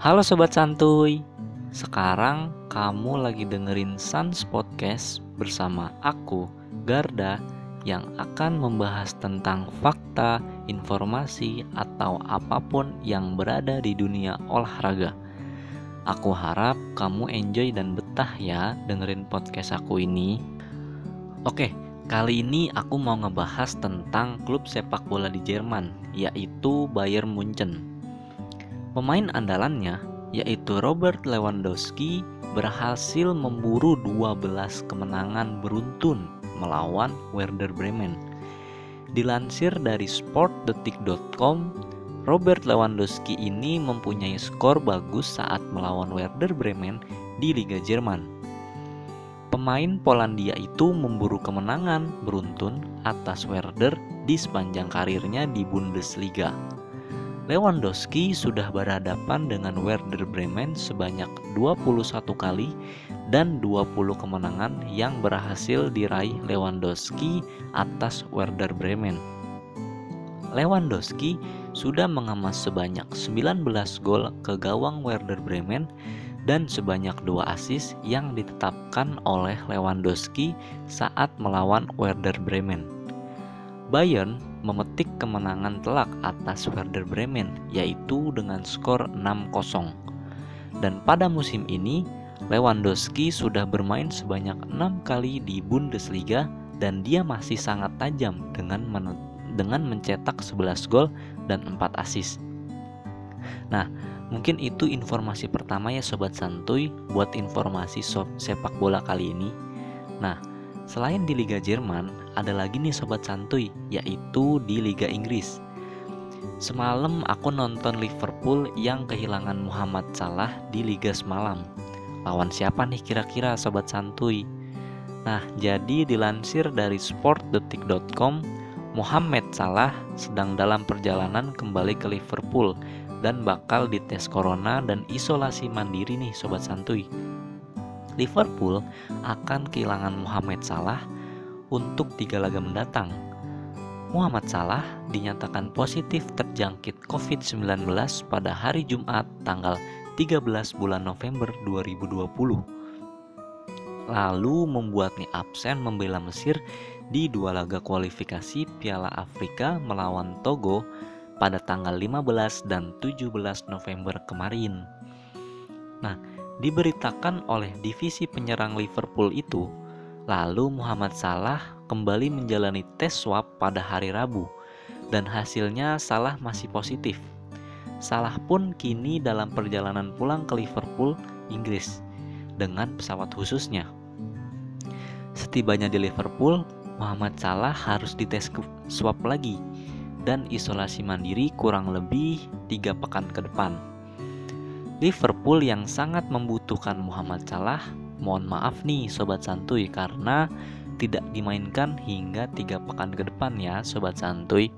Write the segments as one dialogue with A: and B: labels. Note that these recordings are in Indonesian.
A: Halo sobat santuy. Sekarang kamu lagi dengerin Sans Podcast bersama aku, Garda, yang akan membahas tentang fakta, informasi, atau apa pun yang berada di dunia olahraga. Aku harap kamu enjoy dan betah ya dengerin podcast aku ini. Oke, kali ini aku mau ngebahas tentang klub sepak bola di Jerman, yaitu Bayern Munchen. Pemain andalannya, yaitu Robert Lewandowski, berhasil memburu 12 kemenangan beruntun melawan Werder Bremen. Dilansir dari sportdetik.com, Robert Lewandowski ini mempunyai skor bagus saat melawan Werder Bremen di Liga Jerman. Pemain Polandia itu memburu kemenangan beruntun atas Werder di sepanjang karirnya di Bundesliga. Lewandowski sudah berhadapan dengan Werder Bremen sebanyak 21 kali dan 20 kemenangan yang berhasil diraih Lewandowski atas Werder Bremen. Lewandowski sudah mengemas sebanyak 19 gol ke gawang Werder Bremen dan sebanyak dua asis yang ditetapkan oleh Lewandowski saat melawan Werder Bremen. Bayern memetik kemenangan telak atas Werder Bremen yaitu dengan skor 6-0. Dan pada musim ini Lewandowski sudah bermain sebanyak 6 kali di Bundesliga dan dia masih sangat tajam dengan men dengan mencetak 11 gol dan 4 assist. Nah, mungkin itu informasi pertama ya sobat santuy buat informasi sepak bola kali ini. Nah, Selain di Liga Jerman, ada lagi nih sobat santuy, yaitu di Liga Inggris. Semalam aku nonton Liverpool yang kehilangan Muhammad Salah di Liga semalam. Lawan siapa nih kira-kira sobat santuy? Nah, jadi dilansir dari sportdetik.com, Muhammad Salah sedang dalam perjalanan kembali ke Liverpool dan bakal dites corona dan isolasi mandiri nih sobat santuy. Liverpool akan kehilangan Muhammad Salah untuk tiga laga mendatang. Muhammad Salah dinyatakan positif terjangkit COVID-19 pada hari Jumat tanggal 13 bulan November 2020. Lalu membuatnya absen membela Mesir di dua laga kualifikasi Piala Afrika melawan Togo pada tanggal 15 dan 17 November kemarin. Nah, diberitakan oleh divisi penyerang Liverpool itu, lalu Muhammad Salah kembali menjalani tes swab pada hari Rabu dan hasilnya Salah masih positif. Salah pun kini dalam perjalanan pulang ke Liverpool, Inggris dengan pesawat khususnya. Setibanya di Liverpool, Muhammad Salah harus dites swab lagi dan isolasi mandiri kurang lebih tiga pekan ke depan. Liverpool yang sangat membutuhkan Muhammad Salah, mohon maaf nih sobat santuy karena tidak dimainkan hingga tiga pekan ke depan ya sobat santuy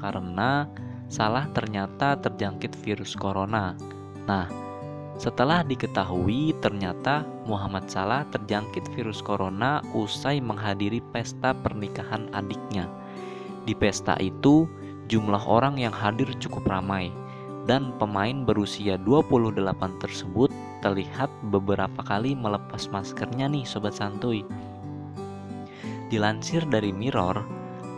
A: karena Salah ternyata terjangkit virus corona. Nah, setelah diketahui ternyata Muhammad Salah terjangkit virus corona usai menghadiri pesta pernikahan adiknya. Di pesta itu, jumlah orang yang hadir cukup ramai dan pemain berusia 28 tersebut terlihat beberapa kali melepas maskernya nih sobat santuy. Dilansir dari Mirror,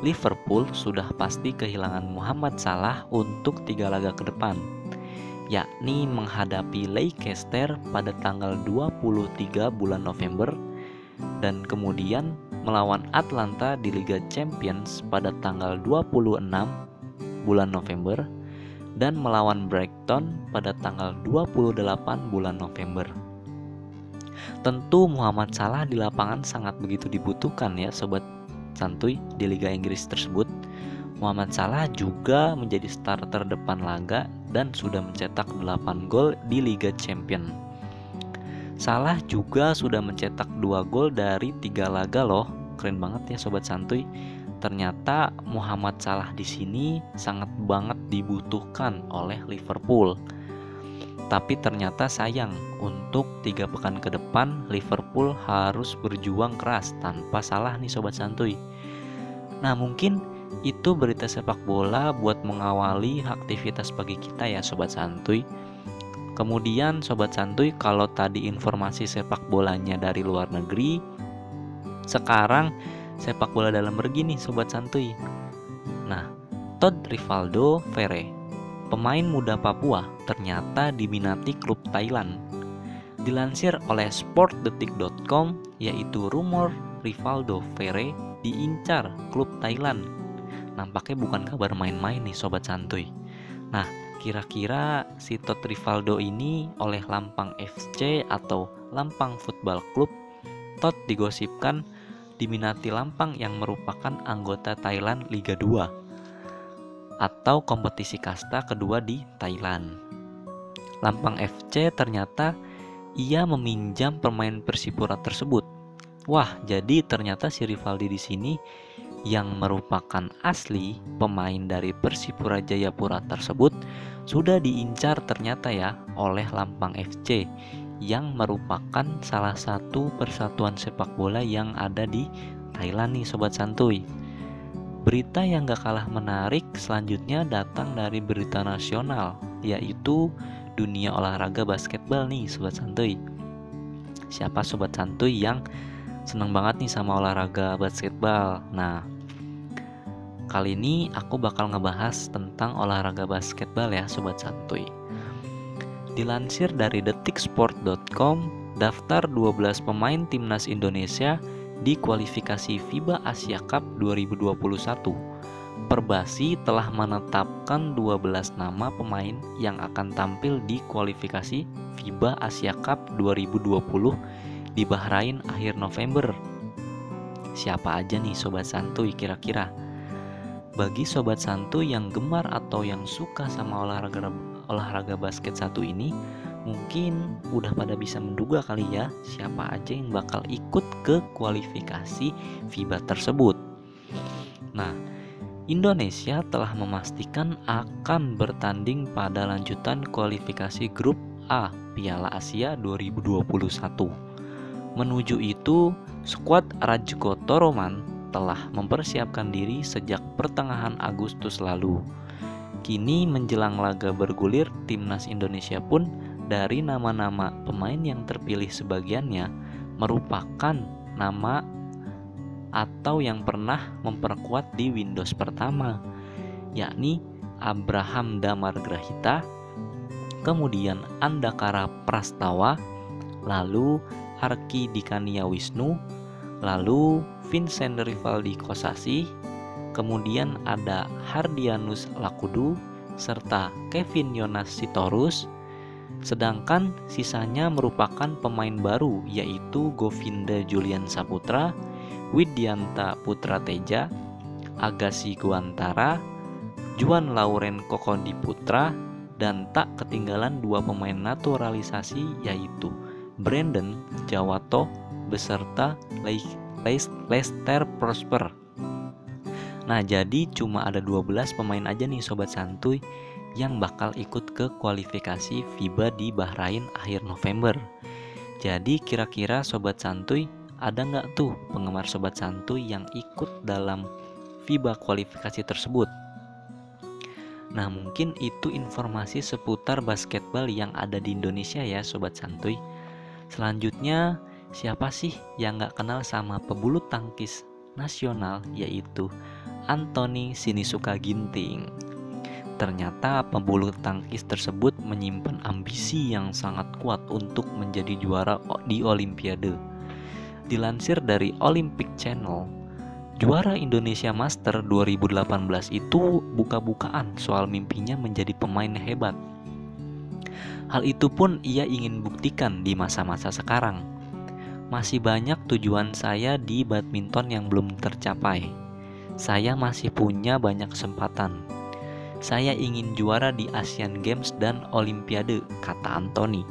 A: Liverpool sudah pasti kehilangan Muhammad Salah untuk tiga laga ke depan, yakni menghadapi Leicester pada tanggal 23 bulan November dan kemudian melawan Atlanta di Liga Champions pada tanggal 26 bulan November dan melawan Brighton pada tanggal 28 bulan November. Tentu Muhammad Salah di lapangan sangat begitu dibutuhkan ya sobat santuy di Liga Inggris tersebut. Muhammad Salah juga menjadi starter depan laga dan sudah mencetak 8 gol di Liga Champion. Salah juga sudah mencetak 2 gol dari 3 laga loh. Keren banget ya sobat santuy ternyata Muhammad Salah di sini sangat banget dibutuhkan oleh Liverpool. Tapi ternyata sayang untuk tiga pekan ke depan Liverpool harus berjuang keras tanpa salah nih sobat santuy. Nah mungkin itu berita sepak bola buat mengawali aktivitas pagi kita ya sobat santuy. Kemudian sobat santuy kalau tadi informasi sepak bolanya dari luar negeri, sekarang sepak bola dalam begini sobat santuy. Nah, Todd Rivaldo Ferre, pemain muda Papua, ternyata diminati klub Thailand. Dilansir oleh sportdetik.com, yaitu rumor Rivaldo Ferre diincar klub Thailand. Nampaknya bukan kabar main-main nih sobat santuy. Nah, kira-kira si Todd Rivaldo ini oleh Lampang FC atau Lampang Football Club Todd digosipkan diminati Lampang yang merupakan anggota Thailand Liga 2 atau kompetisi kasta kedua di Thailand. Lampang FC ternyata ia meminjam pemain Persipura tersebut. Wah, jadi ternyata si Rivaldi di sini yang merupakan asli pemain dari Persipura Jayapura tersebut sudah diincar ternyata ya oleh Lampang FC yang merupakan salah satu persatuan sepak bola yang ada di Thailand nih Sobat Santuy. Berita yang gak kalah menarik selanjutnya datang dari berita nasional yaitu dunia olahraga basketball nih Sobat Santuy. Siapa Sobat Santuy yang seneng banget nih sama olahraga basketball? Nah, kali ini aku bakal ngebahas tentang olahraga basketball ya Sobat Santuy. Dilansir dari detiksport.com, daftar 12 pemain timnas Indonesia di kualifikasi FIBA Asia Cup 2021. Perbasi telah menetapkan 12 nama pemain yang akan tampil di kualifikasi FIBA Asia Cup 2020 di Bahrain akhir November. Siapa aja nih sobat santuy kira-kira? Bagi sobat santuy yang gemar atau yang suka sama olahraga olahraga basket satu ini mungkin udah pada bisa menduga kali ya siapa aja yang bakal ikut ke kualifikasi FIBA tersebut. Nah, Indonesia telah memastikan akan bertanding pada lanjutan kualifikasi grup A Piala Asia 2021. Menuju itu, skuad Rajko Toroman telah mempersiapkan diri sejak pertengahan Agustus lalu. Kini menjelang laga bergulir, timnas Indonesia pun dari nama-nama pemain yang terpilih sebagiannya merupakan nama atau yang pernah memperkuat di Windows pertama, yakni Abraham Damar Grahita, kemudian Andakara Prastawa, lalu Arki Dikania Wisnu, lalu Vincent Rivaldi Kosasi, kemudian ada Hardianus Lakudu, serta Kevin Yonas Sitorus, sedangkan sisanya merupakan pemain baru yaitu Govinda Julian Saputra, Widyanta Putra Teja, Agassi Guantara, Juan Lauren Kokondi Putra, dan tak ketinggalan dua pemain naturalisasi yaitu Brandon Jawato beserta Lester Prosper Nah, jadi cuma ada 12 pemain aja nih sobat santuy yang bakal ikut ke kualifikasi FIBA di Bahrain akhir November. Jadi kira-kira sobat santuy ada nggak tuh penggemar sobat santuy yang ikut dalam FIBA kualifikasi tersebut? Nah mungkin itu informasi seputar basketball yang ada di Indonesia ya sobat santuy. Selanjutnya siapa sih yang nggak kenal sama pebulu tangkis nasional yaitu Anthony Sinisuka Ginting. Ternyata pembulu tangkis tersebut menyimpan ambisi yang sangat kuat untuk menjadi juara di Olimpiade. Dilansir dari Olympic Channel, juara Indonesia Master 2018 itu buka-bukaan soal mimpinya menjadi pemain hebat. Hal itu pun ia ingin buktikan di masa-masa sekarang. Masih banyak tujuan saya di badminton yang belum tercapai saya masih punya banyak kesempatan. Saya ingin juara di Asian Games dan Olimpiade, kata Anthony.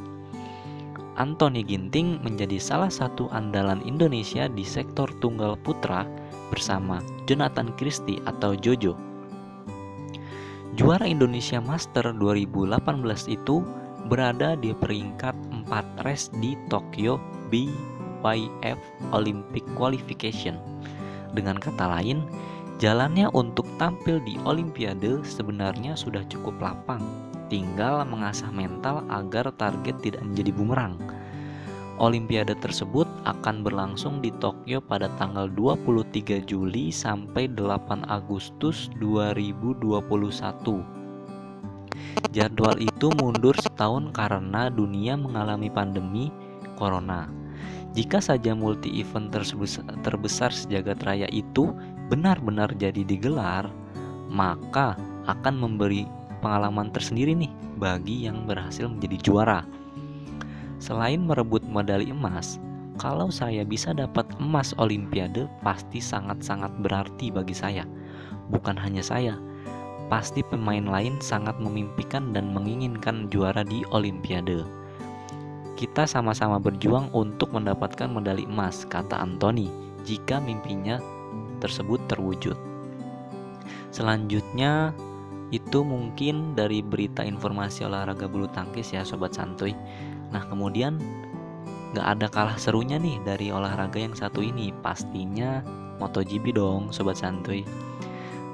A: Anthony Ginting menjadi salah satu andalan Indonesia di sektor tunggal putra bersama Jonathan Christie atau Jojo. Juara Indonesia Master 2018 itu berada di peringkat 4 race di Tokyo BYF Olympic Qualification. Dengan kata lain, Jalannya untuk tampil di Olimpiade sebenarnya sudah cukup lapang. tinggal mengasah mental agar target tidak menjadi bumerang. Olimpiade tersebut akan berlangsung di Tokyo pada tanggal 23 Juli sampai 8 Agustus 2021. Jadwal itu mundur setahun karena dunia mengalami pandemi corona. Jika saja multi event terbesar, terbesar sejagat raya itu benar-benar jadi digelar, maka akan memberi pengalaman tersendiri nih bagi yang berhasil menjadi juara. Selain merebut medali emas, kalau saya bisa dapat emas olimpiade pasti sangat-sangat berarti bagi saya. Bukan hanya saya, pasti pemain lain sangat memimpikan dan menginginkan juara di olimpiade. Kita sama-sama berjuang untuk mendapatkan medali emas, kata Anthony, jika mimpinya tersebut terwujud. Selanjutnya, itu mungkin dari berita informasi olahraga bulu tangkis ya sobat santuy Nah kemudian nggak ada kalah serunya nih dari olahraga yang satu ini pastinya MotoGP dong sobat santuy.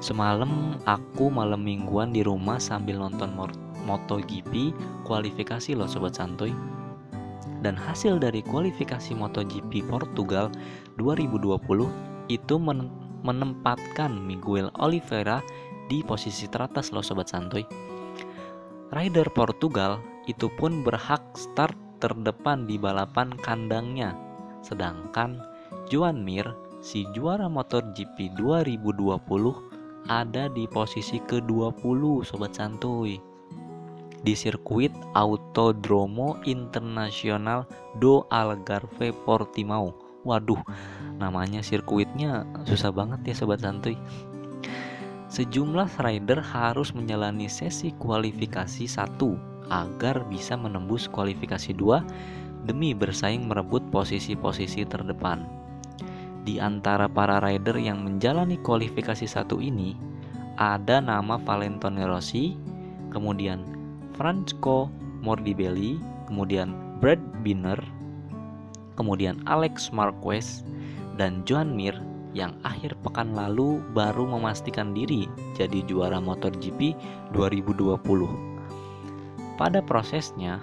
A: Semalam aku malam mingguan di rumah sambil nonton MotoGP kualifikasi loh sobat santuy. Dan hasil dari kualifikasi MotoGP Portugal 2020 itu menempatkan Miguel Oliveira di posisi teratas loh sobat santuy. Rider Portugal itu pun berhak start terdepan di balapan kandangnya. Sedangkan Juan Mir, si juara motor GP 2020 ada di posisi ke-20 sobat santuy di sirkuit Autodromo Internasional do Algarve Portimao. Waduh, namanya sirkuitnya susah banget ya sobat santuy. Sejumlah rider harus menjalani sesi kualifikasi satu agar bisa menembus kualifikasi 2 demi bersaing merebut posisi-posisi terdepan. Di antara para rider yang menjalani kualifikasi satu ini, ada nama Valentino Rossi, kemudian Franco Morbidelli, kemudian Brad Binner, kemudian Alex Marquez, dan Joan Mir yang akhir pekan lalu baru memastikan diri jadi juara MotoGP 2020. Pada prosesnya,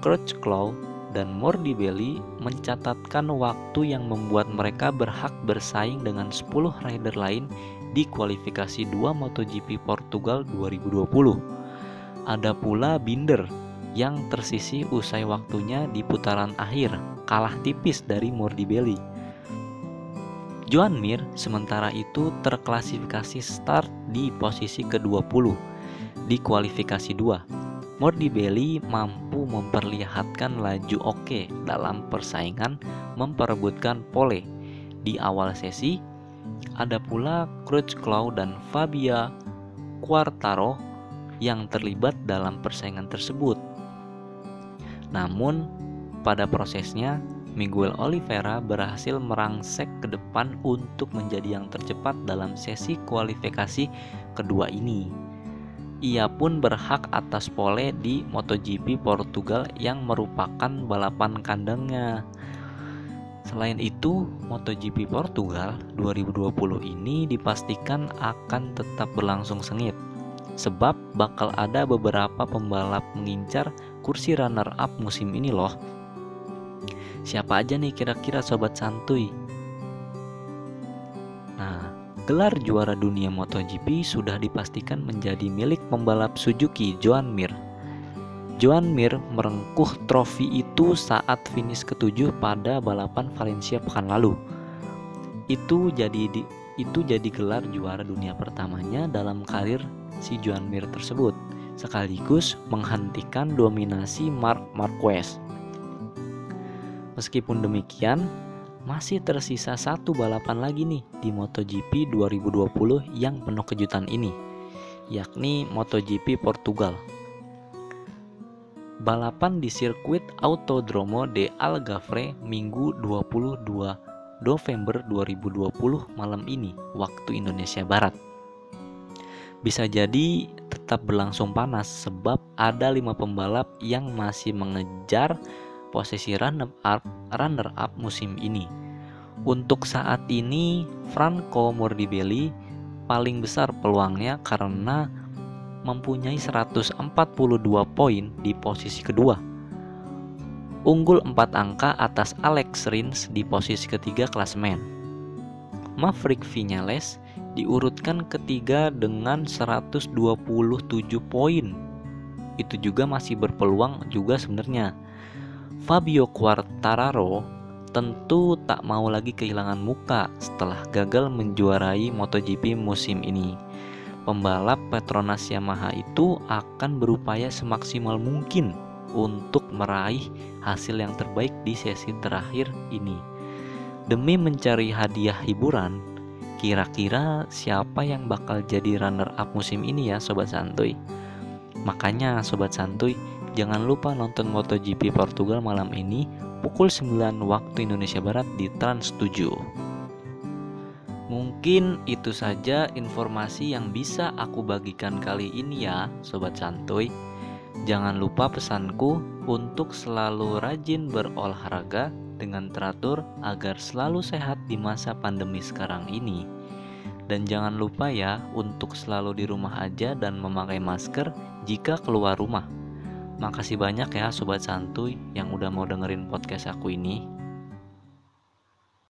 A: Crutchlow dan Morbidelli mencatatkan waktu yang membuat mereka berhak bersaing dengan 10 rider lain di kualifikasi 2 MotoGP Portugal 2020. Ada pula Binder yang tersisi usai waktunya di putaran akhir, kalah tipis dari Morbidelli. Joan Mir sementara itu terklasifikasi start di posisi ke-20 di kualifikasi 2 Morbidelli mampu memperlihatkan laju oke dalam persaingan memperebutkan pole. Di awal sesi, ada pula Crutchlow dan Fabia Quartaro yang terlibat dalam persaingan tersebut. Namun, pada prosesnya, Miguel Oliveira berhasil merangsek ke depan untuk menjadi yang tercepat dalam sesi kualifikasi kedua ini ia pun berhak atas pole di MotoGP Portugal yang merupakan balapan kandangnya. Selain itu, MotoGP Portugal 2020 ini dipastikan akan tetap berlangsung sengit sebab bakal ada beberapa pembalap mengincar kursi runner up musim ini loh. Siapa aja nih kira-kira sobat santuy Gelar juara dunia MotoGP sudah dipastikan menjadi milik pembalap Suzuki Joan Mir. Joan Mir merengkuh trofi itu saat finish ketujuh pada balapan Valencia pekan lalu. Itu jadi di, itu jadi gelar juara dunia pertamanya dalam karir si Joan Mir tersebut, sekaligus menghentikan dominasi Marc Marquez. Meskipun demikian, masih tersisa satu balapan lagi nih di MotoGP 2020 yang penuh kejutan ini, yakni MotoGP Portugal. Balapan di sirkuit Autodromo de Algarve Minggu 22 November 2020 malam ini waktu Indonesia Barat. Bisa jadi tetap berlangsung panas sebab ada lima pembalap yang masih mengejar posisi runner up, runner up musim ini. Untuk saat ini, Franco Morbidelli paling besar peluangnya karena mempunyai 142 poin di posisi kedua. Unggul 4 angka atas Alex Rins di posisi ketiga klasmen. Maverick Vinales diurutkan ketiga dengan 127 poin. Itu juga masih berpeluang juga sebenarnya. Fabio Quartararo tentu tak mau lagi kehilangan muka setelah gagal menjuarai MotoGP musim ini. Pembalap Petronas Yamaha itu akan berupaya semaksimal mungkin untuk meraih hasil yang terbaik di sesi terakhir ini. Demi mencari hadiah hiburan, Kira-kira siapa yang bakal jadi runner up musim ini ya Sobat Santuy? Makanya Sobat Santuy, jangan lupa nonton MotoGP Portugal malam ini pukul 9 waktu Indonesia Barat di Trans 7. Mungkin itu saja informasi yang bisa aku bagikan kali ini ya Sobat Santuy. Jangan lupa pesanku untuk selalu rajin berolahraga dengan teratur agar selalu sehat di masa pandemi sekarang ini. Dan jangan lupa ya untuk selalu di rumah aja dan memakai masker jika keluar rumah. Makasih banyak ya sobat santuy yang udah mau dengerin podcast aku ini.